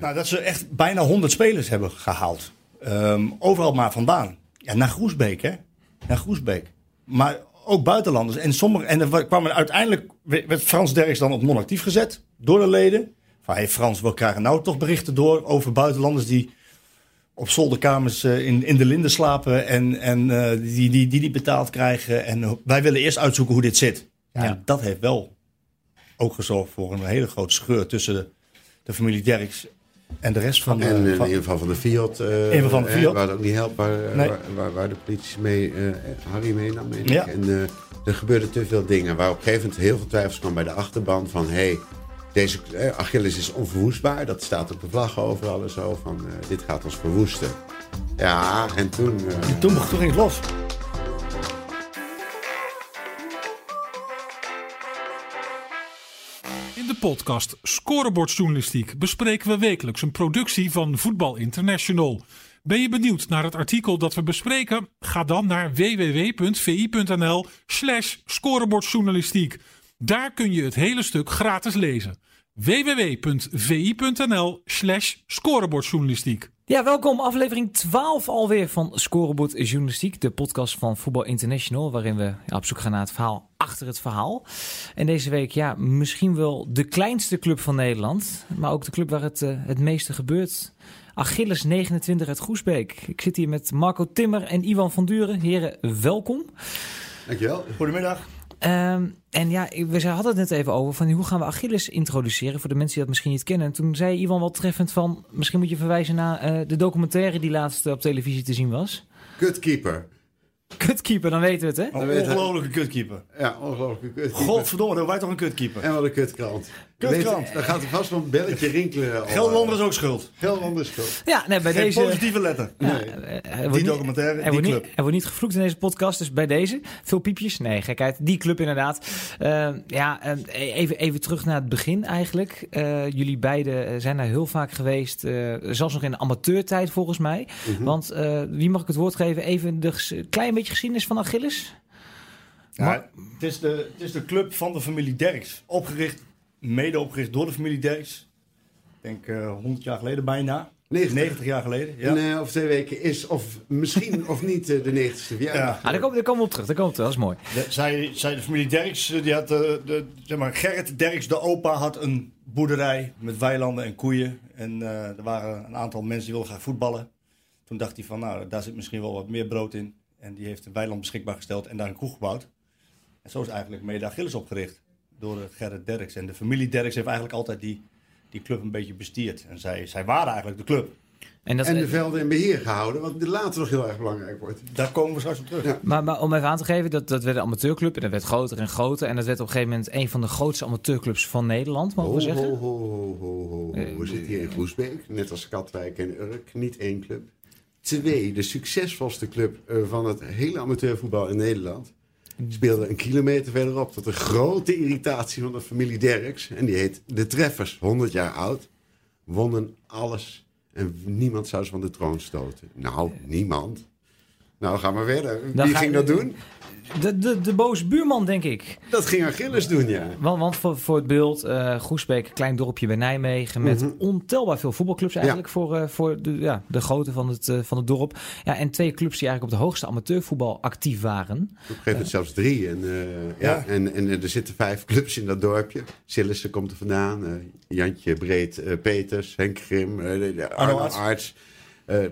Nou, dat ze echt bijna 100 spelers hebben gehaald. Ehm, overal maar vandaan. Ja, naar Groesbeek, hè? Naar Groesbeek. Maar ook buitenlanders. En, sommige, en er kwamen uiteindelijk werd Frans Derks dan op non-actief gezet door de leden. Van hey Frans, we krijgen nou toch berichten door over buitenlanders die op zolderkamers uh, in, in de linden slapen en, en uh, die, die, die niet betaald krijgen. En wij willen eerst uitzoeken hoe dit zit. Ja, En dat heeft wel ook gezorgd voor een hele grote scheur tussen de, de familie Derks en de rest van... En uh, in ieder geval van de Fiat. Uh, in van de Fiat. waar het ook niet helpt, waar, nee. waar, waar, waar, de politie mee, uh, Harry meenam. Meen ja. En er gebeurden te veel dingen. Waar op een gegeven moment heel veel twijfels kwam bij de achterban. Van hé, hey, deze Achilles is onverwoestbaar. Dat staat op de vlag overal en zo. Van dit gaat ons verwoesten. Ja, en toen... en toen, toen ging het los. De podcast Scorebordjournalistiek bespreken we wekelijks een productie van Voetbal International. Ben je benieuwd naar het artikel dat we bespreken? Ga dan naar www.vi.nl/slash scorebordjournalistiek. Daar kun je het hele stuk gratis lezen. www.vi.nl/slash scorebordjournalistiek. Ja, welkom. Aflevering 12 alweer van Scorebord Journalistiek, de podcast van Voetbal International, waarin we op zoek gaan naar het verhaal achter het verhaal. En deze week, ja, misschien wel de kleinste club van Nederland, maar ook de club waar het, uh, het meeste gebeurt. Achilles 29 uit Groesbeek. Ik zit hier met Marco Timmer en Ivan van Duren. Heren, welkom. Dankjewel. Goedemiddag. Um, en ja, we hadden het net even over van hoe gaan we Achilles introduceren voor de mensen die dat misschien niet kennen. En toen zei Ivan wel treffend van, misschien moet je verwijzen naar uh, de documentaire die laatst op televisie te zien was. Kutkeeper. Kutkeeper, dan weten we het, hè? Een ongelofelijke kutkeeper. Ja, ongelofelijke kutkeeper. Godverdomme, dan wij toch een kutkeeper. En wat een kutkrant. Kutkrant. Dan gaat er vast wel een belletje rinkelen. Gelderlander is ook schuld. Gelderlander is schuld. Ja, nee, bij Geen deze... positieve letter. Ja, nee. die documentaire, er die club. club. Er wordt niet gevloekt in deze podcast, dus bij deze. Veel piepjes. Nee, gekheid. Die club inderdaad. Uh, ja, uh, even, even terug naar het begin eigenlijk. jullie beiden zijn daar heel vaak geweest. zelfs nog in de amateurtijd volgens mij. Mhm. Mm -hmm. Want wie mag ik het woord geven? Even een klein beetje geschiedenis van Achilles. Ja, het, is de, het is de club van de familie Derks. Opgericht, mede opgericht door de familie Derks. Ik denk uh, 100 jaar geleden bijna. 90, 90 jaar geleden. Ja. En uh, over twee weken is, of misschien of niet, uh, de 90ste verjaardag. Ja. Ah, daar, komen, daar komen we op terug. Daar komen we terug. Dat is mooi. De, zij, zij, de familie Derks, die had, de, de, zeg maar, Gerrit Derks, de opa, had een boerderij met weilanden en koeien. En uh, er waren een aantal mensen die wilden graag voetballen. Toen dacht hij van, nou, daar zit misschien wel wat meer brood in. En die heeft een weiland beschikbaar gesteld en daar een kroeg gebouwd. En zo is eigenlijk mede Achilles opgericht door Gerrit Derks. En de familie Derks heeft eigenlijk altijd die, die club een beetje bestierd. En zij, zij waren eigenlijk de club. En, dat, en de velden in beheer gehouden, wat later nog heel erg belangrijk wordt. Daar komen we straks op terug. Ja. Maar, maar, om even aan te geven, dat, dat werd een amateurclub en dat werd groter en groter. En dat werd op een gegeven moment een van de grootste amateurclubs van Nederland, mogen we zeggen. Ho, ho, ho, ho, ho. Uh, we zitten hier in Groesbeek, net als Katwijk en Urk. Niet één club. Twee, de succesvolste club van het hele amateurvoetbal in Nederland speelde een kilometer verderop tot een grote irritatie van de familie Derks. En die heet De Treffers, 100 jaar oud. Wonnen alles en niemand zou ze van de troon stoten. Nou, niemand. Nou, ga maar verder. Wie Dan ging ga- dat doen? De, de, de boze buurman, denk ik. Dat ging Achilles doen, ja. Want, want voor, voor het beeld, eh Groesbeek, klein dorpje bij Nijmegen... met Mhm. ontelbaar veel voetbalclubs eigenlijk... voor, eh, voor de, ja, de grootte van het, eh, van het dorp. Ja, en twee clubs die eigenlijk op de hoogste amateurvoetbal actief waren. Op een gegeven moment zelfs drie. En, ja. Ja. En, en er zitten vijf clubs in dat dorpje. Sillissen komt er vandaan. Jantje Breed Peters, Henk Grim, Arno Arts.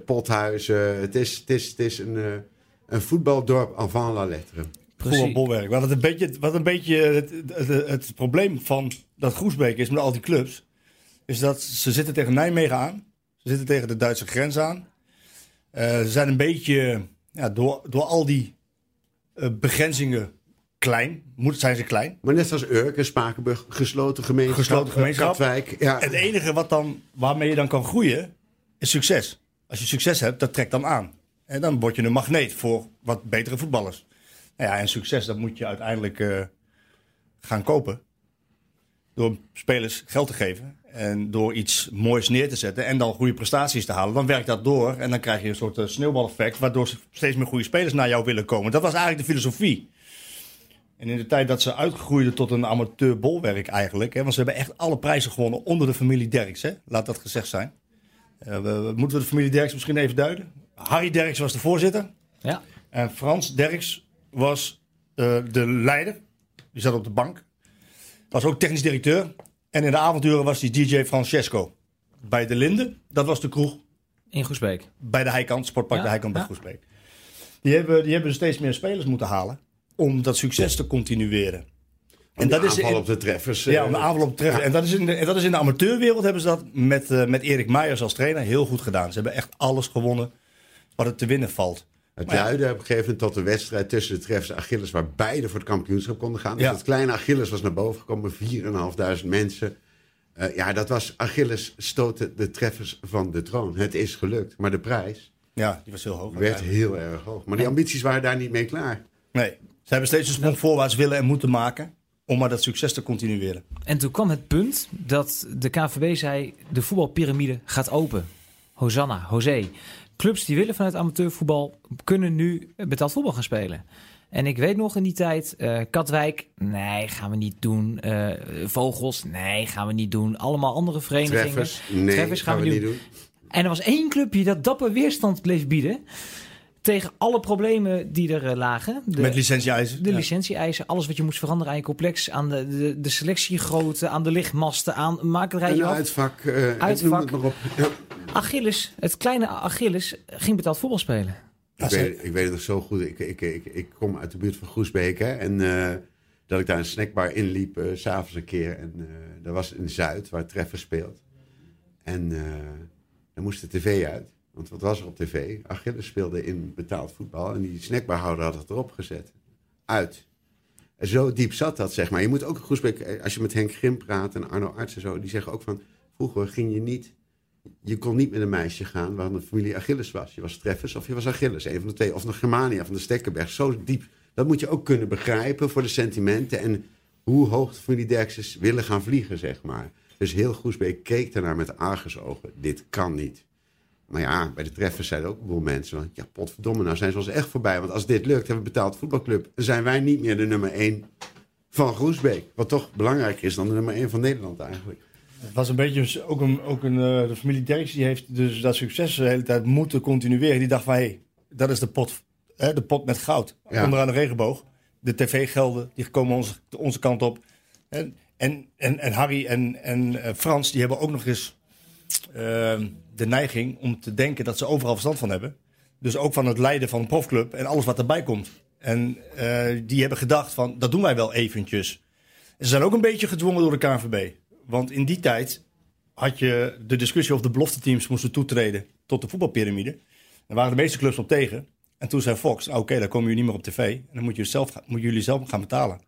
Pothuizen. Het is, het is, het is een, een voetbaldorp avant la lettre. Voetbalbolwerk. Wat, het een beetje, wat een beetje het, het, het probleem van dat Groesbeek is met al die clubs, is dat ze zitten tegen Nijmegen aan. Ze zitten tegen de Duitse grens aan. Eh, ze zijn een beetje, ja, door, door al die eh, begrenzingen klein, moet, zijn ze klein. Maar net zoals Urk en Spakenburg, gesloten gemeenschap. Gesloten gemeenschap. Katwijk. Ja. Het enige wat dan, waarmee je dan kan groeien, is succes. Als je succes hebt, dat trekt dan aan. En dan word je een magneet voor wat betere voetballers. Nou ja, en succes, dat moet je uiteindelijk eh, gaan kopen. Door spelers geld te geven. En door iets moois neer te zetten. En dan goede prestaties te halen. Dan werkt dat door. En dan krijg je een soort eh, sneeuwbaleffect. Waardoor steeds meer goede spelers naar jou willen komen. Dat was eigenlijk de filosofie. En in de tijd dat ze uitgroeiden tot een amateurbolwerk eigenlijk. Hè, want ze hebben echt alle prijzen gewonnen onder de familie Derks. Hè, laat dat gezegd zijn. Uh, we, moeten we de familie Derks misschien even duiden? Harry Derks was de voorzitter. Ja. En Frans Derks was uh, de leider. Die zat op de bank. Was ook technisch directeur. En in de avonturen was hij DJ Francesco. Bij de Linde, dat was de kroeg. In Groesbeek. Bij de Heikant, Sportpark ja, de Heikant bij ja. Groesbeek. Die hebben, die hebben steeds meer spelers moeten halen om dat succes te continueren. En dat is in, op de treffers. Ja, om de aanval op de treffers. Ja. En, dat is in de, en dat is in de amateurwereld hebben ze dat met, uh, met Erik Meijers als trainer heel goed gedaan. Ze hebben echt alles gewonnen wat er te winnen valt. Het luidde op een gegeven moment tot de wedstrijd tussen de treffers en Achilles, waar beide voor het kampioenschap konden gaan. Dus ja. het kleine Achilles was naar boven gekomen, 4.500 mensen. Uh, ja, dat was Achilles stoten de treffers van de troon. Het is gelukt, maar de prijs. Ja, die was heel hoog. Werd heel erg hoog. Maar die ambities waren daar niet mee klaar. Nee, ze hebben steeds een sprong voorwaarts willen en moeten maken om maar dat succes te continueren. En toen kwam het punt dat de KVB zei: de voetbalpyramide gaat open. Hosanna, José. Clubs die willen vanuit amateurvoetbal kunnen nu betaald voetbal gaan spelen. En ik weet nog in die tijd, uh, Katwijk, nee, gaan we niet doen. Uh, Vogels, nee, gaan we niet doen. Allemaal andere verenigingen. Treffers, nee, Treffers gaan, gaan we, niet doen. En er was één clubje dat dapper weerstand bleef bieden tegen alle problemen die er uh, lagen. De, Met licentie-eisen. De ja. licentie-eisen, alles wat je moest veranderen aan je complex, aan de, de, de selectiegrootte, aan de lichtmasten, aan maak het rijtje uitvak, uh, uitvak. Het maar op. Ja. Achilles, het kleine Achilles, ging betaald voetbal spelen. Ik weet, ik weet het nog zo goed. Ik, ik, ik, ik kom uit de buurt van Groesbeek. Hè, en uh, dat ik daar een snackbar inliep, uh, s'avonds een keer. En uh, dat was in Zuid, waar Treffer speelt. En dan moest de tv uit. Want wat was er op tv? Achilles speelde in betaald voetbal. En die snackbarhouder had het erop gezet. Uit. En zo diep zat dat, zeg maar. Je moet ook een Groesbeek, als je met Henk Grim praat en Arno Arts en zo. Die zeggen ook van, vroeger ging je niet je kon niet met een meisje gaan waar een familie Achilles was. Je was Treffers of je was Achilles, een van de twee. Of nog Germania van de Stekkenberg. Zo diep. Dat moet je ook kunnen begrijpen voor de sentimenten. En hoe hoog de familie Derkses willen gaan vliegen, zeg maar. Dus heel Groesbeek keek daarnaar met argusogen. Dit kan niet. Maar ja, bij de treffers zeiden ook een boel mensen... ja, potverdomme, nou zijn ze ons echt voorbij. Want als dit lukt, hebben we betaald voetbalclub... dan zijn wij niet meer de nummer één van Groesbeek. Wat toch belangrijker is dan de nummer één van Nederland eigenlijk. Het was een beetje ook een, ook een uh, de familie Derks die heeft dus dat succes de hele tijd moeten continueren. Die dacht van hé, hey, dat is de pot, hè, de pot met goud ja. onderaan de regenboog. De tv-gelden die komen onze, onze kant op. En, en, en, en Harry en, en uh, Frans die hebben ook nog eens de neiging om te denken dat ze overal verstand van hebben. Dus ook van het leiden van een profclub en alles wat erbij komt. En uh, die hebben gedacht van dat doen wij wel eventjes. En ze zijn ook een beetje gedwongen door de KNVB. Want in die tijd had je de discussie of de belofte teams moesten toetreden tot de voetbalpyramide. Daar waren de meeste clubs op tegen. En toen zei Fox, nou, oké, okay, dan komen jullie niet meer op tv. En dan moet jullie zelf, jullie zelf gaan betalen.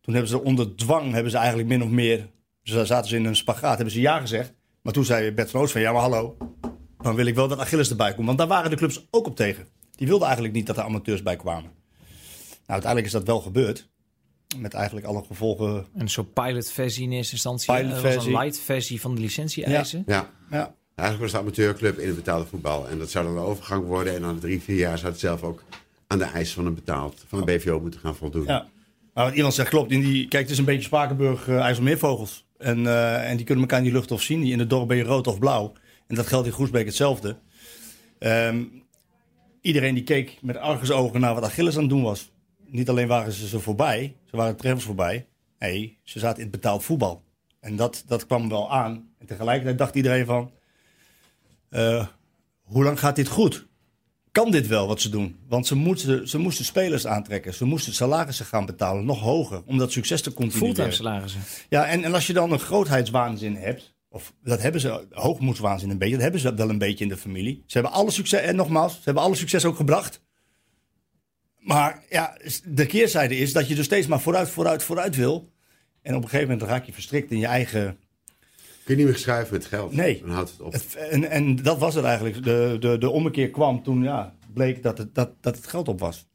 Toen hebben ze onder dwang, hebben ze eigenlijk min of meer... Ze zaten ze in een spagaat, hebben ze ja gezegd. Maar toen zei Bert van Oost van, ja maar hallo, dan wil ik wel dat Achilles erbij komt. Want daar waren de clubs ook op tegen. Die wilden eigenlijk niet dat er amateurs bij kwamen. Nou, uiteindelijk is dat wel gebeurd. Met eigenlijk alle gevolgen. Een soort pilotversie in eerste instantie. Pilotversie. een light versie van de licentie-eisen. Ja. ja. ja. Eigenlijk was het amateurclub in het betaalde voetbal. En dat zou dan een overgang worden. En dan drie, vier jaar zou het zelf ook aan de eisen van een betaald, van een BVO moeten gaan voldoen. Ja. Maar wat iemand zegt klopt. In die, kijk, het is een beetje Spakenburg, uh, IJsselmeervogels. En, uh, en die kunnen elkaar in die lucht of zien. In het dorp ben je rood of blauw. En dat geldt in Groesbeek hetzelfde. Um, iedereen die keek met argusogen naar wat Achilles aan het doen was niet alleen waren ze ze voorbij, ze waren treffers voorbij. Nee, ze zaten in het betaald voetbal. En dat, dat kwam wel aan. En tegelijkertijd dacht iedereen van... Uh, hoe lang gaat dit goed? Kan dit wel wat ze doen? Want ze moesten, ze moesten spelers aantrekken. Ze moesten salarissen gaan betalen, nog hoger. Om dat succes te continueren. Fulltime salarissen. Ja, en, en als je dan een grootheidswaanzin hebt... Of dat hebben ze, hoogmoedswaanzin een beetje. Dat hebben ze wel een beetje in de familie. Ze hebben alle succes, en nogmaals, ze hebben alle succes ook gebracht. Maar ja, de keerzijde is dat je dus steeds maar vooruit, vooruit, vooruit wil. En op een gegeven moment raak je verstrikt in je eigen... Kun je niet meer schrijven met geld. Nee. Dan houdt het op. en, en dat was het eigenlijk. De, de, de ommekeer kwam toen ja, bleek dat het, dat, dat het geld op was.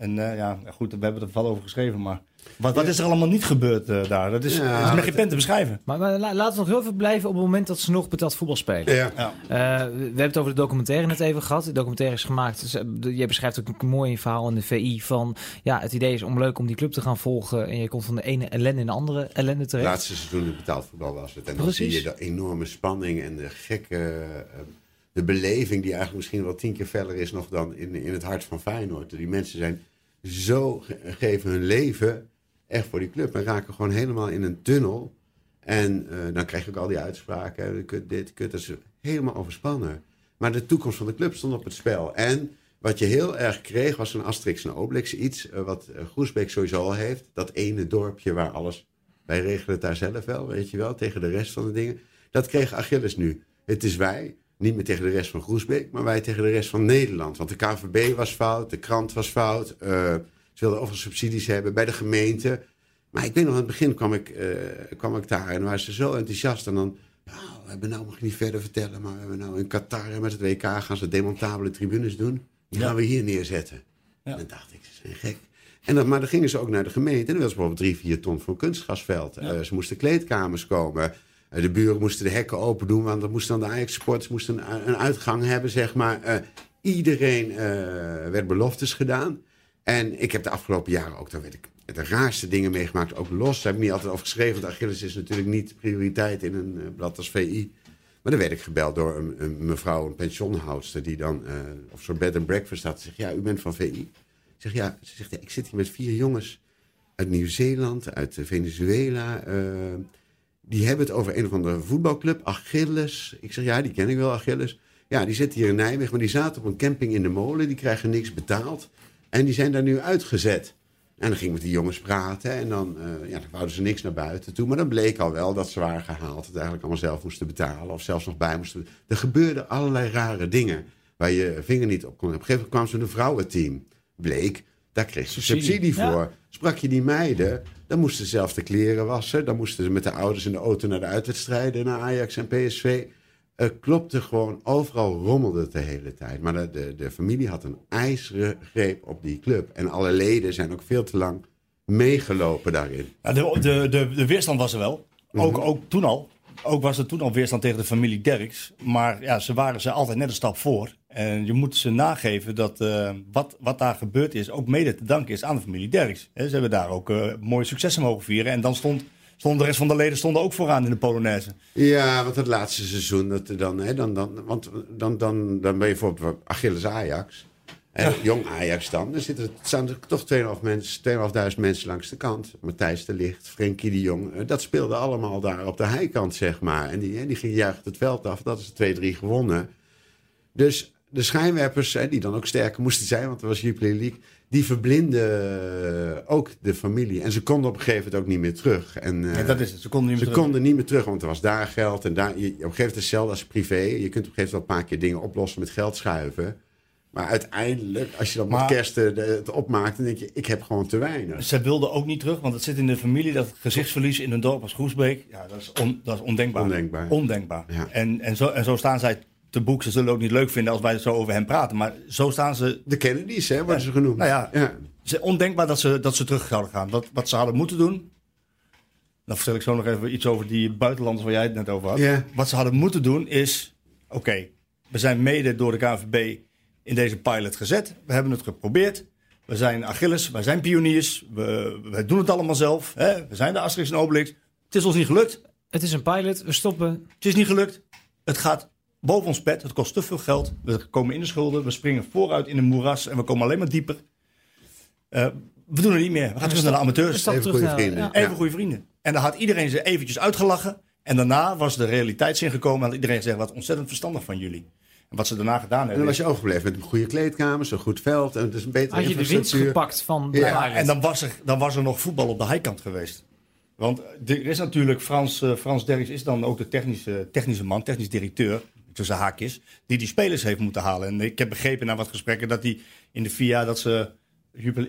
En uh, ja, goed, we hebben er wel over geschreven, maar wat, wat is er allemaal niet gebeurd uh, daar? Dat is, ja, is met geen pen te beschrijven. Maar, maar laten we nog heel veel blijven op het moment dat ze nog betaald voetbal spelen. Ja. Uh, we hebben het over de documentaire net even gehad. De documentaire is gemaakt. Dus, je beschrijft ook een mooi verhaal in de VI van... ja, het idee is om leuk om die club te gaan volgen... en je komt van de ene ellende in de andere ellende terecht. Het laatste seizoen in betaald voetbal was het. En dan Precies. zie je de enorme spanning en de gekke... de beleving die eigenlijk misschien wel tien keer feller is nog dan in, in het hart van Feyenoord. Die mensen zijn zo geven hun leven echt voor die club. En raken gewoon helemaal in een tunnel. En uh, dan krijg ook al die uitspraken. Kut dit, kut dat. is helemaal overspannen. Maar de toekomst van de club stond op het spel. En wat je heel erg kreeg was een Asterix en Obelix. Iets uh, wat Groesbeek sowieso al heeft. Dat ene dorpje waar alles... Wij regelen het daar zelf wel, weet je wel. Tegen de rest van de dingen. Dat kreeg Achilles nu. Het is wij. Niet meer tegen de rest van Groesbeek, maar wij tegen de rest van Nederland. Want de KVB was fout, de krant was fout. Uh, ze wilden overal subsidies hebben bij de gemeente. Maar ik weet nog, aan het begin kwam ik, uh, kwam ik daar en waren ze zo enthousiast. En dan, we hebben nou, mag ik niet verder vertellen, maar we hebben nou in Qatar en met het WK gaan ze demontabele tribunes doen. Die gaan we hier neerzetten. Ja. En dan dacht ik, ze zijn gek. En dan, maar dan gingen ze ook naar de gemeente. En dan ze bijvoorbeeld drie, vier ton voor een. Ja. Uh, ze moesten kleedkamers komen. Uh, de buren moesten de hekken open doen. Want dan moesten dan de Ajax-sporters moesten een, een, uitgang hebben, zeg maar. Uh, iedereen werd beloftes gedaan. En ik heb de afgelopen jaren ook, daar weet ik, de raarste dingen meegemaakt. Ook los, daar heb ik niet altijd over geschreven. Want Achilles is natuurlijk niet prioriteit in een blad als VI. Maar dan werd ik gebeld door een, een mevrouw, een pensioenhoudster... die dan uh, op zo'n bed and breakfast had. Ze zegt, ja, u bent van VI. Ik zeg, ja, ze zegt, ja, ik zit hier met vier jongens uit Nieuw-Zeeland, uit Venezuela. Die hebben het over een of andere voetbalclub, Achilles. Ik zeg, ja, die ken ik wel, Achilles. Ja, die zitten hier in Nijmegen, maar die zaten op een camping in de molen. Die krijgen niks betaald. En die zijn daar nu uitgezet. En dan ging ik met die jongens praten en dan, uh, ja, wouden ze niks naar buiten toe. Maar dan bleek al wel dat ze waren gehaald. Het eigenlijk allemaal zelf moesten betalen of zelfs nog bij moesten. Er gebeurden allerlei rare dingen waar je vinger niet op kon. Op een gegeven moment kwam ze een vrouwenteam. Bleek, daar kreeg ze subsidie, subsidie voor. Sprak je die meiden, dan moesten ze zelf de kleren wassen. Dan moesten ze met de ouders in de auto naar de uitwedstrijden, naar Ajax en PSV. Het klopte gewoon, overal rommelde het de hele tijd. Maar de, de, de, familie had een ijzeren greep op die club. En alle leden zijn ook veel te lang meegelopen daarin. Ja, de, de, de, de weerstand was er wel. Ook, mm -hmm. ook toen al. Ook was er toen al weerstand tegen de familie Derks. Maar ja, ze waren ze altijd net een stap voor. En je moet ze nageven dat uh, wat, wat daar gebeurd is, ook mede te danken is aan de familie Derks. He, ze hebben daar ook uh, mooie successen mogen vieren. En dan stond Stond de rest van de leden stonden ook vooraan in de Polonaise. Ja, want het laatste seizoen, dat dan, hè, dan, dan, want dan, dan, dan ben je bijvoorbeeld Achilles Ajax. En ja. jong Ajax dan. Dan zitten, staan er toch 2.500 mensen, mensen langs de kant. Matthijs de Licht, Frenkie de Jong. Dat speelde allemaal daar op de heikant, zeg maar. En die, die ging juichen het veld af. Dat is 2-3 gewonnen. Dus de schijnwerpers, hè, die dan ook sterker moesten zijn, want er was Jupiler League, die verblinden ook de familie. En ze konden op een gegeven moment ook niet meer terug. En, ja, dat is het. Ze konden niet meer ze terug. konden niet meer terug, want er was daar geld. En daar, je, op een gegeven moment hetzelfde als privé. Je kunt op een gegeven moment wel een paar keer dingen oplossen met geld schuiven. Maar uiteindelijk, als je dan met kerst het opmaakt, dan denk je, ik heb gewoon te weinig. Ze wilden ook niet terug, want het zit in de familie, dat gezichtsverlies in een dorp als Groesbeek, ja, dat is, on, dat is ondenkbaar. Ondenkbaar. Ondenkbaar. Ja. En, en, zo, en zo staan zij te boek. Ze zullen ook niet leuk vinden als wij zo over hem praten. Maar zo staan ze... De Kennedys, hè, worden ja, ze genoemd. Nou ja, ja. Het ondenkbaar dat ze, dat ze terug zouden gaan. Wat, wat ze hadden moeten doen... Dan vertel ik zo nog even iets over die buitenlanders waar jij het net over had. Ja. Wat ze hadden moeten doen is... Oké, okay, we zijn mede door de KNVB in deze pilot gezet. We hebben het geprobeerd. We zijn Achilles, wij zijn pioniers. We, we doen het allemaal zelf. Hè? We zijn de Asterix en Obelix. Het is ons niet gelukt. Het is een pilot, we stoppen. Het is niet gelukt. Het gaat boven ons pet. Het kost te veel geld. We komen in de schulden. We springen vooruit in een moeras en we komen alleen maar dieper. Uh, we doen het niet meer. We gaan terug naar de amateurs. Even goede vrienden. Ja. Even goede vrienden. En dan had iedereen ze eventjes uitgelachen. En daarna was de realiteitszin gekomen. En had iedereen gezegd, wat ontzettend verstandig van jullie. En wat ze daarna gedaan hebben. En dan was je overgebleven met een goede kleedkamers, een goed veld. En dus een betere Had je de winst gepakt van de ja. En dan was, er, dan was er nog voetbal op de heikant geweest. Want er is natuurlijk, Frans, uh, Frans Derks is dan ook de technische, technische man, technisch directeur tussen haakjes, die die spelers heeft moeten halen. En ik heb begrepen na wat gesprekken dat hij in de vier jaar dat ze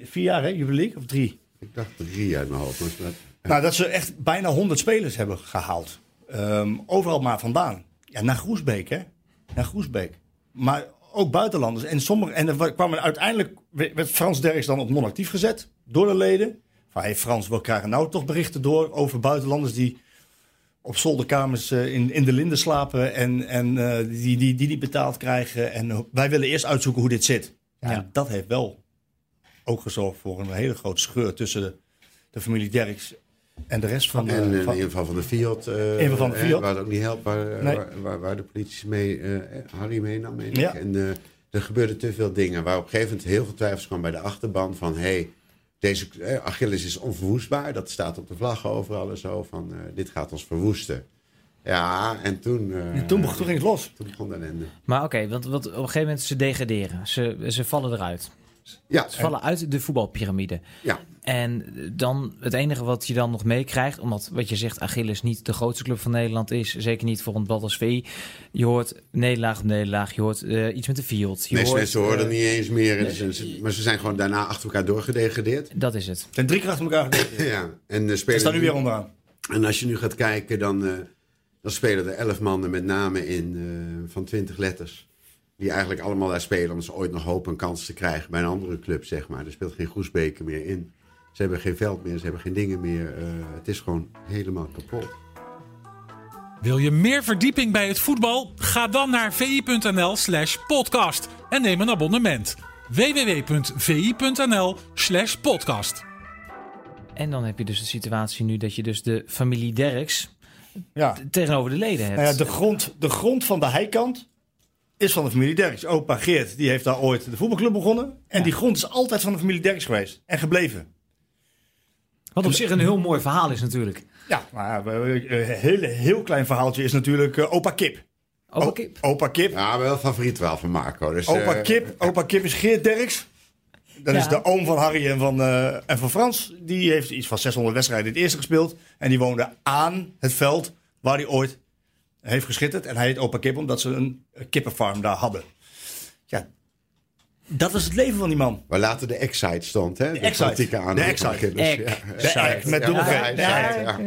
vier jaar hè, Jubilee of drie? Ik dacht drie uit mijn hoofd. Maar dat, ja. Nou, dat ze echt bijna honderd spelers hebben gehaald. Um, overal maar vandaan. Ja, naar Groesbeek, hè? Naar Groesbeek. Maar ook buitenlanders. En, sommige, en er kwamen uiteindelijk werd Frans Derks dan op non-actief gezet door de leden. Van hey Frans, we krijgen nou toch berichten door over buitenlanders die op zolderkamers uh, in, in de linden slapen en, en uh, die, die, die niet betaald krijgen. En wij willen eerst uitzoeken hoe dit zit. Ja, ja. dat heeft wel ook gezorgd voor een hele grote scheur tussen de, de familie Derks en de rest van de... En in ieder geval van de Fiat. Uh, van de Fiat. waar het ook niet helpt, waar, nee. waar, waar, waar, de politie mee, uh, Harry meenam, meen ja. En uh, er gebeurden te veel dingen. Waar op een gegeven moment heel veel twijfels kwam bij de achterban van... Hey, deze Achilles is onverwoestbaar. Dat staat op de vlag overal en zo. Van dit gaat ons verwoesten. Ja, en toen... en toen, begon, toen ging het los. Toen begon de ellende. Maar oké, want, want op een gegeven moment ze degraderen. Ze, ze vallen eruit. Ja, Ze vallen uit de voetbalpyramide. Ja. En dan het enige wat je dan nog meekrijgt, omdat wat je zegt, Achilles niet de grootste club van Nederland is, zeker niet voor een blad als VI. Je hoort nederlaag op nederlaag, je hoort uh, iets met de field. Je nee, hoort, mensen hoorden uh, niet eens meer, nee, maar ze zijn gewoon daarna achter elkaar doorgedegradeerd. Dat is het. zijn drie keer achter elkaar gedegradeerd. ja, en de Ze spelen staan nu weer onderaan. En als je nu gaat kijken, dan, uh, dan spelen er elf mannen met name in uh, van twintig letters. Die eigenlijk allemaal daar spelen om ze ooit nog hoop een kans te krijgen bij een andere club, zeg maar. Er speelt geen Groesbeker meer in. Ze hebben geen veld meer, ze hebben geen dingen meer. Uh, het is gewoon helemaal kapot. Wil je meer verdieping bij het voetbal? Ga dan naar vi.nl slash podcast en neem een abonnement. www.vi.nl slash podcast. En dan heb je dus de situatie nu dat je dus de familie Derks Ja. tegenover de leden hebt. Nou ja, de, grond, de grond van de heikant is van de familie Derks. Opa Geert die heeft daar ooit de voetbalclub begonnen. En Ja. die grond is altijd van de familie Derks geweest. En gebleven. Wat op zich een heel mooi verhaal is natuurlijk. Ja, maar ja, we- een heel, heel klein verhaaltje is natuurlijk eh, opa Kip. Opa O- Kip. Opa Kip. Ja, wel favoriet wel van Marco. Dus, Opa eh, Kip. Opa Kip is Geert Derks. Dat Ja. is de oom van Harry en van, eh, en van Frans. Die heeft iets van 600 wedstrijden in het eerste gespeeld. En die woonde aan het veld waar hij ooit heeft geschitterd. En hij heet Opa Kip omdat ze een kippenfarm daar hadden. Dat is het leven van die man. Waar later de Excite stond, hè? De, Excite. aanhang De Excite. Ja. De met dubbel Ja, ja.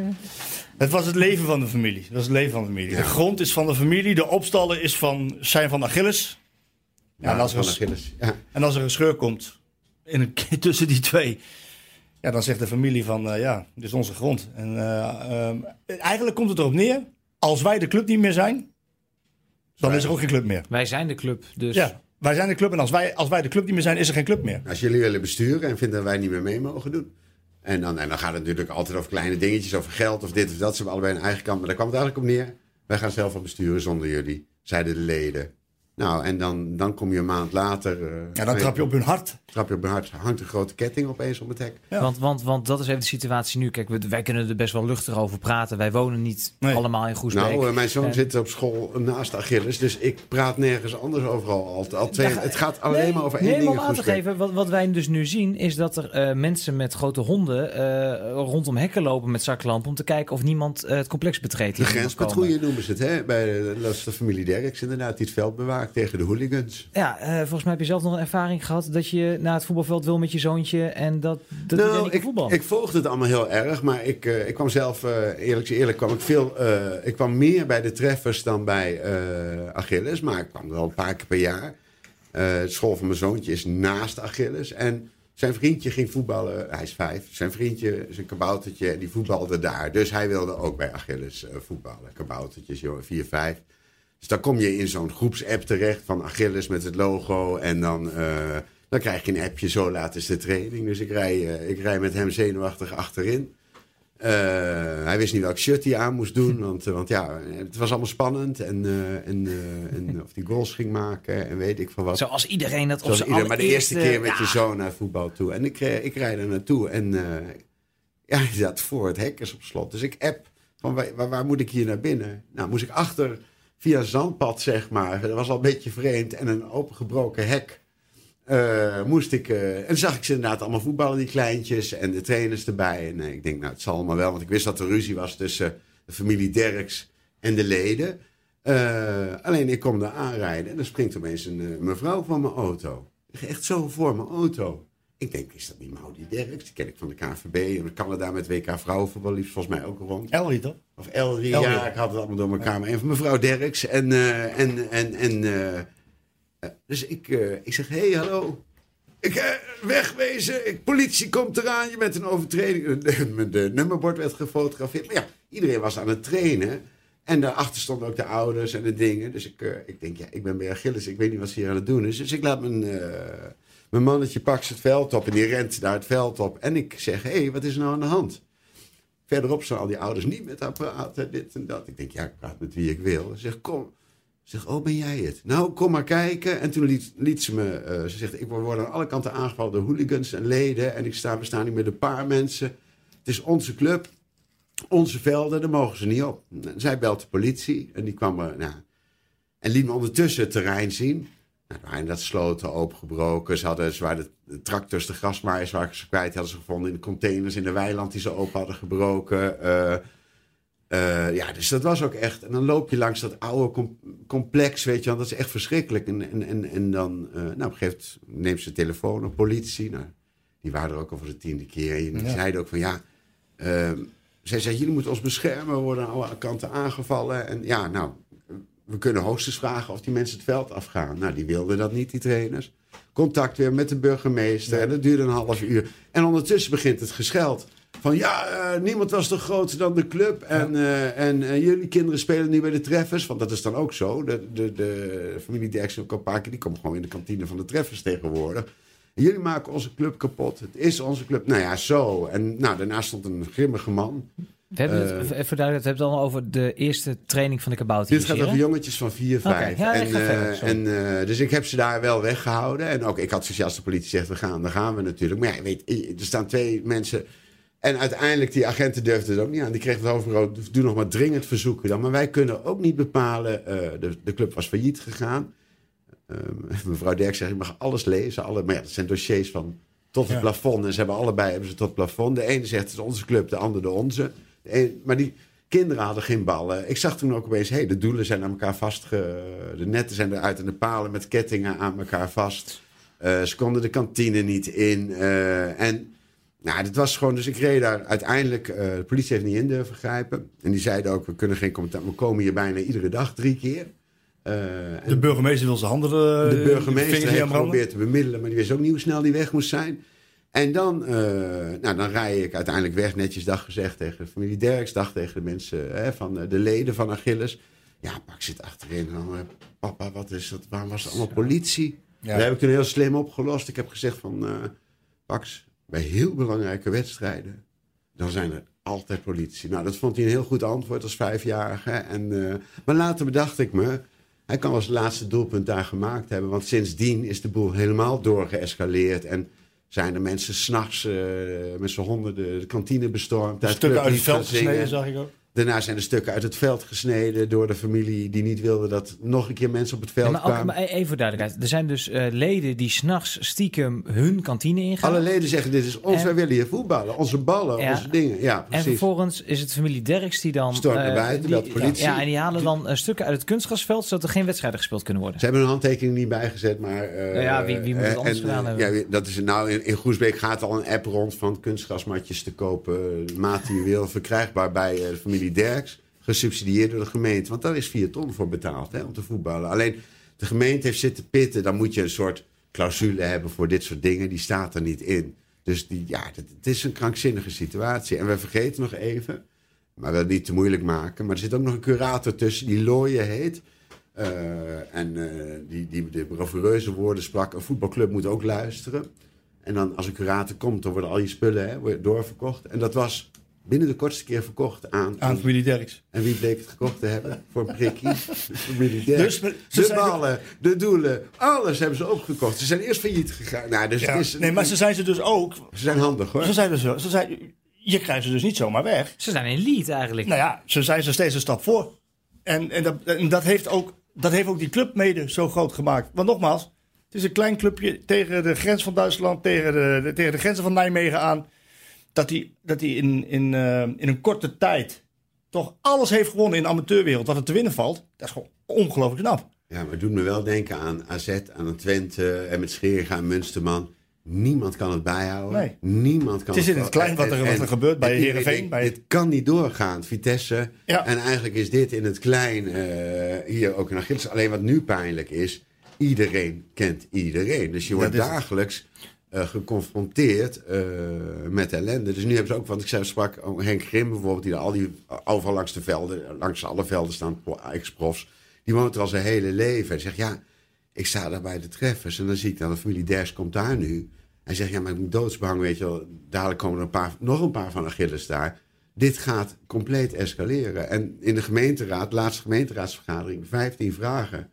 Het was het leven van de familie. Dat was het leven van de familie. Ja. De grond is van de familie. De opstallen is van, zijn van Achilles. Ja, en, als er Achilles. Ja. en als er een scheur komt in een, tussen die twee... Ja, dan zegt de familie van, eh, ja, dit is onze grond. En eh, ehm, eigenlijk komt het erop neer... als wij de club niet meer zijn... dan is er ook geen club meer. Wij zijn de club, dus Ja, wij zijn de club. En als wij, als wij de club niet meer zijn, is er geen club meer. Als jullie willen besturen en vinden dat wij niet meer mee mogen doen. En dan, en dan gaat het natuurlijk altijd over kleine dingetjes, over geld of dit of dat. Ze hebben allebei een eigen kant. Maar daar kwam het eigenlijk op neer. Wij gaan zelf wel besturen zonder jullie, zeiden de leden. Nou, en dan, dan kom je een maand later. eh, Ja, dan trap je op hun hart. trap je op mijn hart. Hangt een grote ketting opeens om het hek. Ja. Want, want, want dat is even de situatie nu. Kijk, we- wij kunnen er best wel luchtig over praten. Wij wonen niet Nee. allemaal in Groesbeek. Nou, eh, mijn zoon zit op school naast Achilles. Dus ik praat nergens anders overal. Al, al twee, het gaat alleen Nee, maar over één nee, ding. maar in om aan te geven, wat, wat wij dus nu zien, is dat er eh, mensen met grote honden eh, rondom hekken lopen met zaklampen om te kijken of niemand het complex betreedt. De grenspatrouille noemen ze het, hè? Bij de, dat is de familie Derks inderdaad, die het veld tegen de hooligans. Ja, eh, volgens mij heb je zelf nog een ervaring gehad dat je naar het voetbalveld wil met je zoontje en dat, dat nou, ik, voetballen. ik volgde het allemaal heel erg, maar ik, eh, ik kwam zelf, eh, eerlijk eerlijk, kwam ik, veel, ik kwam meer bij de treffers dan bij Achilles, maar ik kwam wel een paar keer per jaar. Het school van mijn zoontje is naast Achilles en zijn vriendje ging voetballen, hij is vijf, zijn vriendje, zijn kaboutertje, die voetbalde daar. Dus hij wilde ook bij Achilles voetballen, kaboutertjes, joh, vier, vijf. Dus dan kom je in zo'n groepsapp terecht van Achilles met het logo. En dan, eh, dan krijg je een appje, zo laat is de training. Dus ik rij, eh, ik rij met hem zenuwachtig achterin. Eh, hij wist niet welk shirt hij aan moest doen. Want, want ja, het was allemaal spannend. En, en, en of hij goals ging maken en weet ik van wat. Zoals iedereen dat op Zoals zijn ieder, maar de eerste keer met je zoon naar voetbal toe. En ik, ik rijd er naartoe en ja, hij zat voor het hek is op slot. Dus ik app van waar, waar moet ik hier naar binnen? Nou, moest ik achter via zandpad, zeg maar. Dat was al een beetje vreemd. En een opengebroken hek. eh, moest ik, eh, en zag ik ze inderdaad allemaal voetballen, die kleintjes. En de trainers erbij. En eh, ik denk, nou, het zal allemaal wel. Want ik wist dat er ruzie was tussen de familie Derks en de leden. Alleen ik kom daar aanrijden en dan springt opeens een eh, mevrouw van mijn auto. Echt zo voor mijn auto. Ik denk, is dat niet Maudie Derks? Die ken ik van de KNVB. En Canada met WK vrouwenvoetbal liefst volgens mij ook rond. Elrie toch? Of Elrie, Elrie. ja, ik had het allemaal door elkaar. Maar een van mevrouw Derks. En, eh, en, en, en, eh, Eh, dus ik, ik zeg, hé, hey, hallo. Ik, wegwezen, ik, politie komt eraan, je bent een overtreding. De, de nummerbord werd gefotografeerd. Maar ja, iedereen was aan het trainen. En daarachter stonden ook de ouders en de dingen. Dus ik, ik denk, ja, ik ben bij Achilles, ik weet niet wat ze hier aan het doen is. Dus ik laat mijn, mijn mannetje pakt het veld op en die rent naar het veld op. En ik zeg, hé, hey, wat is er nou aan de hand? Verderop staan al die ouders niet met apparaten, dit en dat. Ik denk, ja, ik praat met wie ik wil. Ze zegt, kom. Ze zegt, oh, ben jij het? Nou, kom maar kijken. En toen liet, liet ze me, eh, ze zegt, ik word aan alle kanten aangevallen door hooligans en leden. En ik sta, we staan hier met een paar mensen. Het is onze club, onze velden, daar mogen ze niet op. Zij belt de politie en die kwam er, nou, en liet me ondertussen het terrein zien. Nou, er waren dat sloten opengebroken. Ze, hadden, ze waren de, tractors, de grasmaaiers waar ze kwijt hadden ze gevonden in de containers in de weiland die ze open hadden gebroken. Eh, eh, ja, dus dat was ook echt. En dan loop je langs dat oude com- complex, weet je wel. Dat is echt verschrikkelijk. En, en, en, en dan, eh, nou, op een gegeven moment neemt ze de telefoon op, politie. Nou, die waren er ook al voor de tiende keer. En die Ja. zeiden ook van, ja... ehm, zij zei, jullie moeten ons beschermen. We worden aan alle kanten aangevallen. En ja, nou, we kunnen hoogstens vragen of die mensen het veld afgaan. Nou, die wilden dat niet, die trainers. Contact weer met de burgemeester. En dat duurde een half uur. En ondertussen begint het gescheld. Van ja, eh, niemand was toch groter dan de club. En, eh, en eh, jullie kinderen spelen nu bij de treffers. Want dat is dan ook zo. De, de, de familie Derksen ook al een paar keer. Die komt gewoon in de kantine van de treffers tegenwoordig. En jullie maken onze club kapot. Het is onze club. Nou ja, zo. En nou, daarnaast stond een grimmige man. We hebben het, Eh, even we hebben het al over de eerste training van de kabouter. Dit gaat over jongetjes van 4, 5. ja, en, ik eh, verder, sorry. en, eh, dus ik heb ze daar wel weggehouden. En ook ik had zoiets als de politie zegt, we gaan, dan gaan we natuurlijk. Maar ja, weet, er staan twee mensen. En uiteindelijk, die agenten durfden het ook niet aan. Die kregen het hoofdbureau, doe nog maar dringend verzoeken dan. Maar wij kunnen ook niet bepalen, eh, de, de club was failliet gegaan. Ehm, mevrouw Derk zegt, je mag alles lezen. Alle, maar ja, dat zijn dossiers van tot het Ja. plafond. En ze hebben allebei hebben ze tot het plafond. De ene zegt, het is onze club, de andere de onze. Een- maar die kinderen hadden geen ballen. Ik zag toen ook opeens, hé, de doelen zijn aan elkaar vastge... De netten zijn eruit en de palen met kettingen aan elkaar vast. Eh, ze konden de kantine niet in. eh, en nou, dit was gewoon... Dus ik reed daar uiteindelijk... eh, de politie heeft niet in durven grijpen. En die zeiden ook, we kunnen geen commentaar... We komen hier bijna iedere dag drie keer. Eh, en De burgemeester wil zijn handen eh, de burgemeester heeft geprobeerd te bemiddelen, maar die wist ook niet hoe snel die weg moest zijn. En dan, eh, nou, dan rij ik uiteindelijk weg, netjes dag gezegd tegen de familie Derks, dag tegen de mensen hè, van eh, de leden van Achilles. Ja, pak zit achterin. En dan, eh, papa, wat is dat? Waarom was het allemaal politie? Ja. Dat heb ik toen heel slim opgelost. Ik heb gezegd van, Pax, bij heel belangrijke wedstrijden, dan zijn er altijd politie. Nou, dat vond hij een heel goed antwoord als vijfjarige. En, maar later bedacht ik me, hij kan als laatste doelpunt daar gemaakt hebben. Want sindsdien is de boel helemaal doorgeëscaleerd. En zijn er mensen s'nachts uh, met z'n honderden de kantine bestormd. Stukken uit het veld gesneden, zag ik ook. Daarna zijn er stukken uit het veld gesneden door de familie die niet wilde dat nog een keer mensen op het veld Ja, maar, ook, kwamen. maar even voor duidelijkheid. Er zijn dus eh, leden die s'nachts stiekem hun kantine ingaan. Alle leden zeggen, dit is ons, En- wij willen hier voetballen. Onze ballen, Ja. onze dingen. Ja, En precies. vervolgens is het familie Derks die dan... Stormt naar eh, buiten, die- politie. Ja, en die halen dan eh, stukken uit het kunstgrasveld... zodat er geen wedstrijden gespeeld kunnen worden. Ze hebben een handtekening niet bijgezet, maar... Nou ja, wie- wie moet het anders en, gedaan hebben? Ja, dat is, nou, in, in Groesbeek gaat al een app rond van kunstgrasmatjes te kopen. De maat die je wil, verkrijgbaar bij de familie Derks. Gesubsidieerd door de gemeente. Want daar is 4 ton voor betaald hè, om te voetballen. Alleen de gemeente heeft zitten pitten. Dan moet je een soort clausule hebben voor dit soort dingen. Die staat er niet in. Dus die, ja, het, is een krankzinnige situatie. En we vergeten nog even, maar we willen het niet te moeilijk maken. Maar er zit ook nog een curator tussen die Looien heet. Eh, en eh, die, die de bravoureuze woorden sprak. Een voetbalclub moet ook luisteren. En dan als een curator komt, dan worden al je spullen hè, doorverkocht. En dat was binnen de kortste keer verkocht aan... Aan familie Derks. En wie bleek het gekocht te hebben? Voor een prikkie. De familie Derks. Dus, ze de zijn- ballen, de doelen, alles hebben ze opgekocht. Ze zijn eerst failliet gegaan. Nou, dus Ja. het is, Nee, maar ze zijn ze dus ook. ze zijn handig hoor. Ze zijn dus, ze zijn, je krijgt ze dus niet zomaar weg. Ze zijn in lead eigenlijk. Nou ja, ze zijn ze steeds een stap voor. En, en, dat, en dat, heeft ook, dat heeft ook die club mede zo groot gemaakt. Want nogmaals, het is een klein clubje tegen de grens van Duitsland, tegen de, de- tegen de grenzen van Nijmegen aan. Dat hij dat die in, in, eh, in een korte tijd toch alles heeft gewonnen in de amateurwereld. Wat er te winnen valt, dat is gewoon ongelooflijk knap. Ja, maar het doet me wel denken aan AZ, aan het Twente en met Scheringa en Munsterman. Niemand kan het bijhouden. Nee. Niemand kan Het is in het klein wat er- wat er gebeurt bij en iedereen Heerenveen, denkt, bij- Dit kan niet doorgaan, Vitesse. Ja. En eigenlijk is dit in het klein, eh, hier ook in Achilles. Alleen wat nu pijnlijk is, iedereen kent iedereen. Dus je wordt het. Eh, geconfronteerd eh, met ellende. Dus nu hebben ze ook, want ik zei, sprak Henk Grim bijvoorbeeld, die al die overal langs de velden, langs alle velden staan, pro- ex-profs. Die woont er al zijn hele leven. Hij zegt, ja, ik sta daar bij de treffers en dan zie ik dan de familie Ders komt daar nu. Hij zegt, ja, maar ik ben doodsbang, weet je wel. Dadelijk komen er een paar, nog een paar van Achilles daar. Dit gaat compleet escaleren. En in de gemeenteraad, laatste gemeenteraadsvergadering, 15 vragen.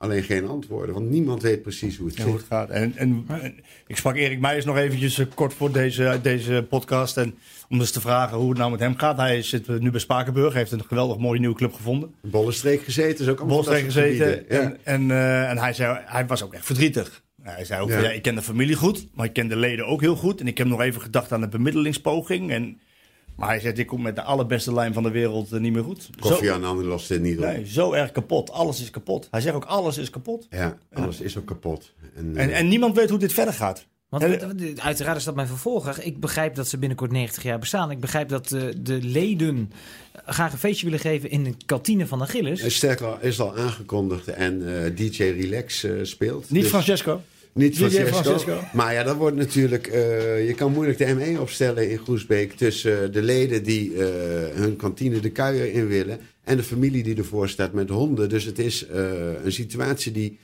Alleen geen antwoorden, want niemand weet precies hoe het Ja, hoe zit. het gaat. En, en, en ik sprak Erik Meijers nog eventjes eh, kort voor deze, deze podcast. En om dus te vragen hoe het nou met hem gaat. Hij zit eh, nu bij Spakenburg. heeft een geweldig mooie nieuwe club gevonden. Bollenstreek gezeten is ook allemaal soort gezeten. Ja. En, en, eh, en hij, zei, hij was ook echt verdrietig. Hij zei ook, Ja. ik ken de familie goed. Maar ik ken de leden ook heel goed. En ik heb nog even gedacht aan een bemiddelingspoging. En, maar hij zegt, ik kom met de allerbeste lijn van de wereld eh, niet meer goed. Koffie zo, aan ander lost dit niet op. nee, zo erg kapot. Alles is kapot. Hij zegt ook, alles is kapot. Ja, alles is ook kapot. En, En, eh, en niemand weet hoe dit verder gaat. Want uiteraard is dat mijn vervolger. Ik begrijp dat ze binnenkort 90 jaar bestaan. Ik begrijp dat eh, de leden graag een feestje willen geven in de kantine van Achilles. Is sterker is al aangekondigd en eh, DJ Relax eh, speelt. Niet Dus- Francesco. Niet Francesco. Francesco. Maar ja, dat wordt natuurlijk. eh, je kan moeilijk de ME opstellen in Groesbeek. tussen eh, de leden die eh, hun kantine de kuier in willen. en de familie die ervoor staat met honden. Dus het is een situatie die.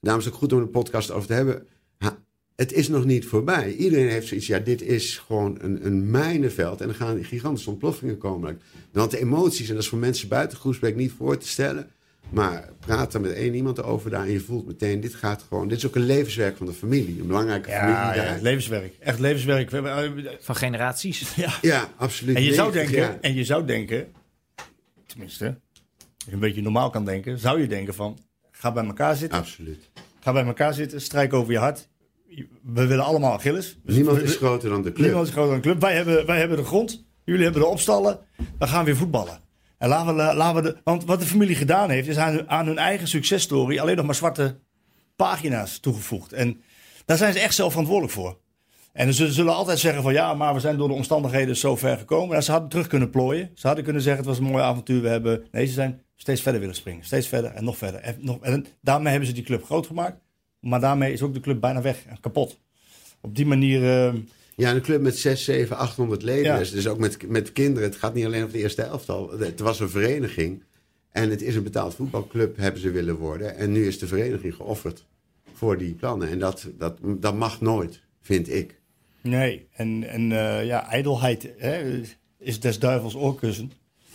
Daarom is het ook goed om een podcast over te hebben. Ha, het is nog niet voorbij. Iedereen heeft zoiets. Ja, dit is gewoon een, een mijnenveld. En er gaan gigantische ontploffingen komen. Want de emoties, en dat is voor mensen buiten Groesbeek niet voor te stellen. Maar praat er met één iemand over daar en je voelt meteen, dit gaat gewoon, dit is ook een levenswerk van de familie. Een belangrijke Ja, familie ja, daar. levenswerk. Echt levenswerk. We hebben, eh, Van generaties. Ja. Ja, absoluut. En je, zou 90 denken, en je zou denken, tenminste, als je een beetje normaal kan denken, zou je denken van, ga bij elkaar zitten, Absoluut. ga bij elkaar zitten, strijk over je hart. We willen allemaal Achilles. Dus Niemand we- is groter dan de club. Niemand is groter dan de club. Wij hebben, wij hebben de grond, jullie hebben de opstallen, we gaan weer voetballen. En laten we, laten we de, want wat de familie gedaan heeft, is aan, hun- eigen successtory alleen nog maar zwarte pagina's toegevoegd. En daar zijn ze echt zelf verantwoordelijk voor. En ze zullen altijd zeggen van ja, maar we zijn door de omstandigheden zo ver gekomen. Nou, ze hadden terug kunnen plooien. Ze hadden kunnen zeggen het was een mooi avontuur. We hebben... Nee, ze zijn steeds verder willen springen. Steeds verder en nog verder. En daarmee hebben ze die club groot gemaakt. Maar daarmee is ook de club bijna weg en kapot. Op die manier... eh, Ja, een club met 6, 7, 800 leden. Ja. Dus, dus ook met, met kinderen. Het gaat niet alleen over de eerste elftal. Het was een vereniging. En het is een betaald voetbalclub, hebben ze willen worden. En nu is de vereniging geofferd voor die plannen. En dat, dat, dat mag nooit, vind ik. Nee, en, en eh, ja, ijdelheid hè, is des duivels oorkussen.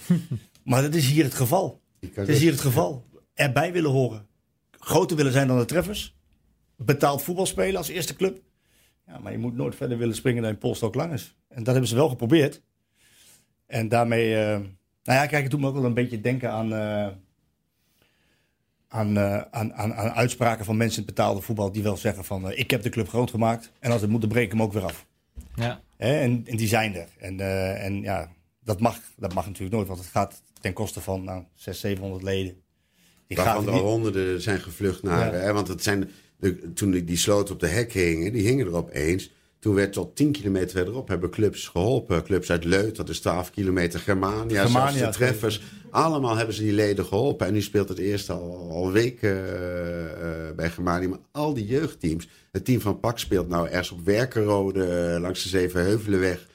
maar dat is hier het geval. Het is hier het geval. Erbij willen horen. Groter willen zijn dan de treffers. Betaald voetbal spelen als eerste club. Ja, maar je moet nooit verder willen springen dan je polstok lang is. En dat hebben ze wel geprobeerd. En daarmee... eh, nou ja, kijk, het doet me ook wel een beetje denken aan... eh, aan, eh, aan, aan, aan uitspraken van mensen in het betaalde voetbal die wel zeggen van ik heb de club groot gemaakt en als het moet dan breek ik hem ook weer af. Ja. Hè? En, en die zijn er. En, eh, en ja, dat mag, dat mag natuurlijk nooit, want het gaat ten koste van nou, 600, 700 leden. Die Waarvan er al honderden zijn gevlucht naar. Ja. Hè, want het zijn de, toen die, die sloten op de hek hingen, die hingen er opeens. Toen werd tot 10 kilometer verderop hebben clubs geholpen. Clubs uit Leut, dat is 12 kilometer. Germania, Germania, zelfs de treffers. Allemaal hebben ze die leden geholpen. En nu speelt het eerst al, al weken eh, eh, bij Germania. Maar al die jeugdteams. Het team van Pak speelt nou ergens op Werkenrode eh, langs de Zevenheuvelenweg.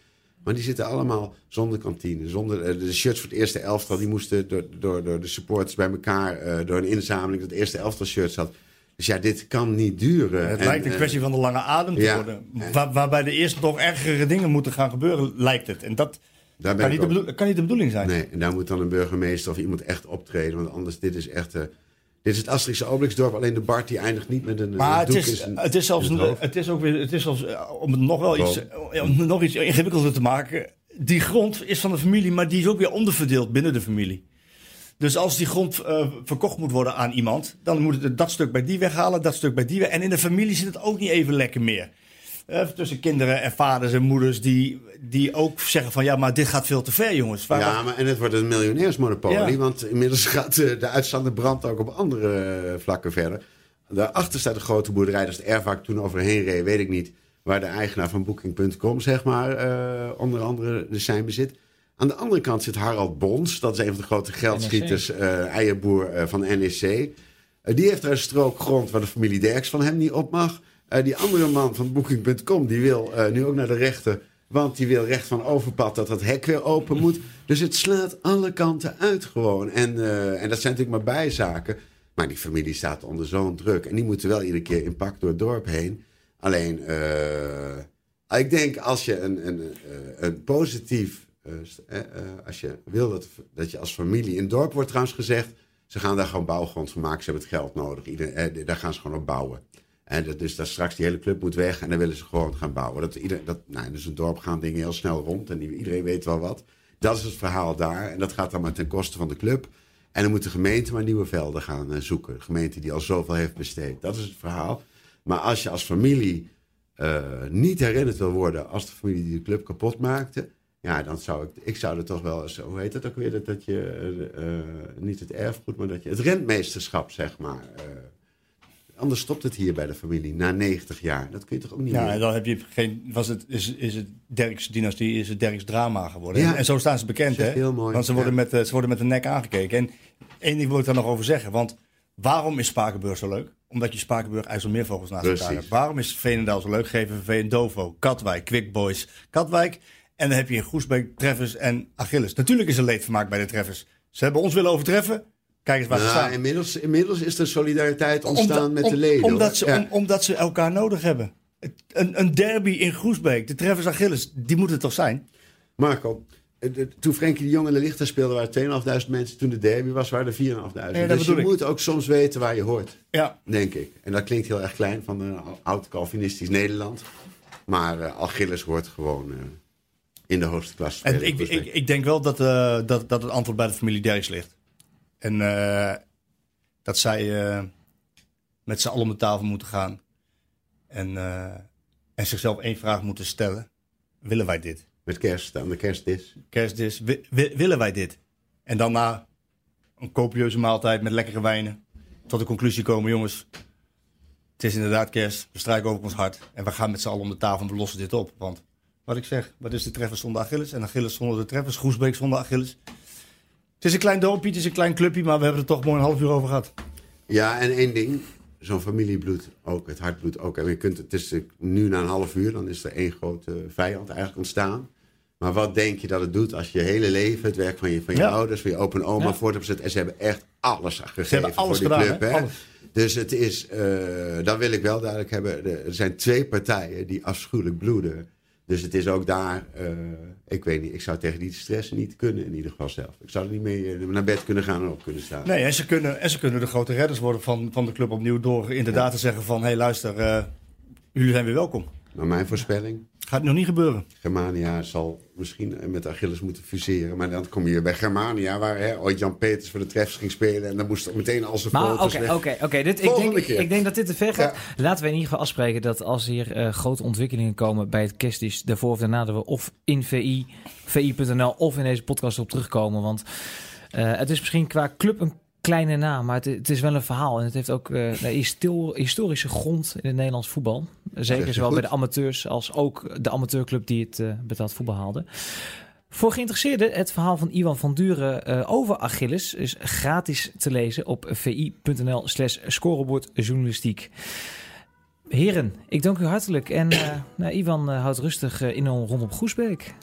Maar die zitten allemaal zonder kantine. Zonder, de shirts voor het eerste elftal die moesten door, door, door de supporters bij elkaar... door een inzameling dat het eerste elftal shirts had. Dus ja, dit kan niet duren. Het En, lijkt een eh, kwestie van de lange adem te ja. worden. Waar, waarbij de eerst nog ergere dingen moeten gaan gebeuren, lijkt het. En dat kan niet, bedoel- kan niet de bedoeling zijn. Nee, en daar moet dan een burgemeester of iemand echt optreden. Want anders, dit is echt... eh, dit is het Asterixse Obelixdorp. Alleen de Bart die eindigt niet met een, Maar een het is, het is zelfs, het is ook weer, het is zelfs, eh, om het nog wel iets, om nog iets ingewikkelder te maken. Die grond is van de familie, maar die is ook weer onderverdeeld binnen de familie. Dus als die grond eh, verkocht moet worden aan iemand, dan moet het dat stuk bij die weghalen, dat stuk bij die weg. En in de familie zit het ook niet even lekker meer. Eh, tussen kinderen en vaders en moeders die, die ook zeggen van ja, maar dit gaat veel te ver, jongens. Waar- Ja, maar en het wordt een miljonairsmonopolie. Ja. Want inmiddels gaat eh, de uitstaande brand ook op andere vlakken verder. Daarachter staat een grote boerderij. Dat is de ik toen overheen reed, weet ik niet. Waar de eigenaar van Booking.com, zeg maar, onder andere de zijn bezit. Aan de andere kant zit Harald Bons. Dat is een van de grote geldschieters, eh eierboer eh, van NEC. Eh, die heeft er een strook grond waar de familie Derks van hem niet op mag. Die andere man van Booking.com, die wil nu ook naar de rechter. Want die wil recht van overpad dat dat hek weer open moet. Dus het slaat alle kanten uit gewoon. En, en dat zijn natuurlijk maar bijzaken. Maar die familie staat onder zo'n druk. En die moeten wel iedere keer in pak door het dorp heen. Alleen, ik denk als je een, een, een positief... eh, eh, als je wil dat, dat je als familie... In het dorp wordt trouwens gezegd... Ze gaan daar gewoon bouwgrond van maken. Ze hebben het geld nodig. Iedereen, eh, daar gaan ze gewoon op bouwen. En dat, dus dat straks die hele club moet weg en dan willen ze gewoon gaan bouwen. Dat ieder, dat, nou, dus een dorp gaan dingen heel snel rond en iedereen weet wel wat. Dat is het verhaal daar en dat gaat dan maar ten koste van de club. En dan moet de gemeente maar nieuwe velden gaan zoeken. De gemeente die al zoveel heeft besteed. Dat is het verhaal. Maar als je als familie niet herinnerd wil worden als de familie die de club kapot maakte. Ja, dan zou ik, ik zou er toch wel eens, hoe heet dat ook weer, dat, dat je, eh, eh, niet het erfgoed, maar dat je, het rentmeesterschap, zeg maar. eh, anders stopt het hier bij de familie, na 90 jaar. Dat kun je toch ook niet Ja, meer? dan heb je geen, was het, is, is het Derks dynastie, is het Derks drama geworden. Ja. En, en zo staan ze bekend, hè? heel mooi, Want ze worden, ja. met, ze worden met de nek aangekeken. En één ding wil ik daar nog over zeggen. Want waarom is Spakenburg zo leuk? Omdat je Spakenburg IJsselmeervogels naast Precies. elkaar hebt. Waarom is Veenendaal zo leuk? GVV en Dovo, Katwijk, Quick Boys, Katwijk. En dan heb je in Groesbeek Treffers en Achilles. Natuurlijk is er leedvermaak bij de Treffers. Ze hebben ons willen overtreffen. Kijk eens waar ze staan. inmiddels, inmiddels is er solidariteit ontstaan met om- de leden. Omdat ze, Ja. om- omdat ze elkaar nodig hebben. Een, een derby in Groesbeek, de Treffers Achilles, die moeten het toch zijn? Marco, toen Frenkie de Jong en de Lichter speelden, waren 2.500 mensen. Toen de derby was, waren er 4.500. Ja, dus je ik. moet ook soms weten waar je hoort. Ja, Denk ik. En dat klinkt heel erg klein van een oud Calvinistisch Nederland. Maar eh Achilles hoort gewoon eh, in de hoogste klas. en ik, ik, ik denk wel dat, eh, dat, dat het antwoord bij de familie Derks ligt. En eh, dat zij eh, met z'n allen om de tafel moeten gaan. En, en zichzelf één vraag moeten stellen. Willen wij dit? Met kerst aan de kerstdis. Kerstdis, wi- wi- willen wij dit? En dan na een copieuze maaltijd met lekkere wijnen. Tot de conclusie komen, jongens. Het is inderdaad kerst. We strijken over ons hart. En we gaan met z'n allen om de tafel en we lossen dit op. Want wat ik zeg, wat is de treffer zonder Achilles? En Achilles zonder de treffers. Groesbeek zonder Achilles. Het is een klein dorpje, het is een klein clubje. Maar we hebben er toch mooi een half uur over gehad. Ja, en één ding. Zo'n familiebloed ook, het hartbloed ook. En je kunt, het is eh, nu na een half uur, dan is er één grote vijand eigenlijk ontstaan. Maar wat denk je dat het doet als je je hele leven, het werk van je, van je Ja. ouders, van je opa en oma Ja. voort hebt gezet. En ze hebben echt alles gegeven alles voor die gedaan, club. hè? Alles. Dus het is, eh dat wil ik wel duidelijk hebben. Er er zijn twee partijen die afschuwelijk bloeden. Dus het is ook daar, eh, ik weet niet, ik zou tegen die stress niet kunnen in ieder geval zelf. Ik zou er niet mee eh, naar bed kunnen gaan en op kunnen staan. Nee, en ze kunnen, en ze kunnen de grote redders worden van, van de club opnieuw. Door inderdaad te zeggen van, hé hey, luister, eh, jullie zijn weer welkom. Maar mijn voorspelling, Gaat nog niet gebeuren. Germania zal misschien met Achilles moeten fuseren. Maar dan kom je weer bij Germania, waar hè, ooit Jan Peters voor de treffers ging spelen. En dan moest ook meteen al zijn Maar foto's oké, weg. oké, oké. Dit- Ik Volgende denk, keer. ik denk dat dit te ver gaat. Laten we in ieder geval afspreken dat als hier eh, grote ontwikkelingen komen bij het kerstdienst, daarvoor of daarna, dat we of in VI, VI.nl of in deze podcast op terugkomen. Want eh, het is misschien qua club een kleine naam, maar het, het is wel een verhaal. En het heeft ook een histo- historische grond in het Nederlands voetbal. Zeker zowel goed. bij de amateurs als ook de amateurclub die het eh, betaald voetbal haalde. Voor geïnteresseerden, het verhaal van Iwan van Duren eh, over Achilles is gratis te lezen op vi.nl slash scorebordjournalistiek. Heren, ik dank u hartelijk. En nou, Iwan eh, houdt rustig in en rondom Groesbeek.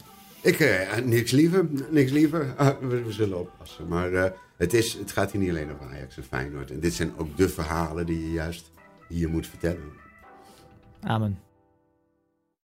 Ik, eh, niks liever, niks liever. Ah, we, we zullen oppassen. Maar eh, het, is, het gaat hier niet alleen over Ajax en Feyenoord. En dit zijn ook de verhalen die je juist hier moet vertellen. Amen.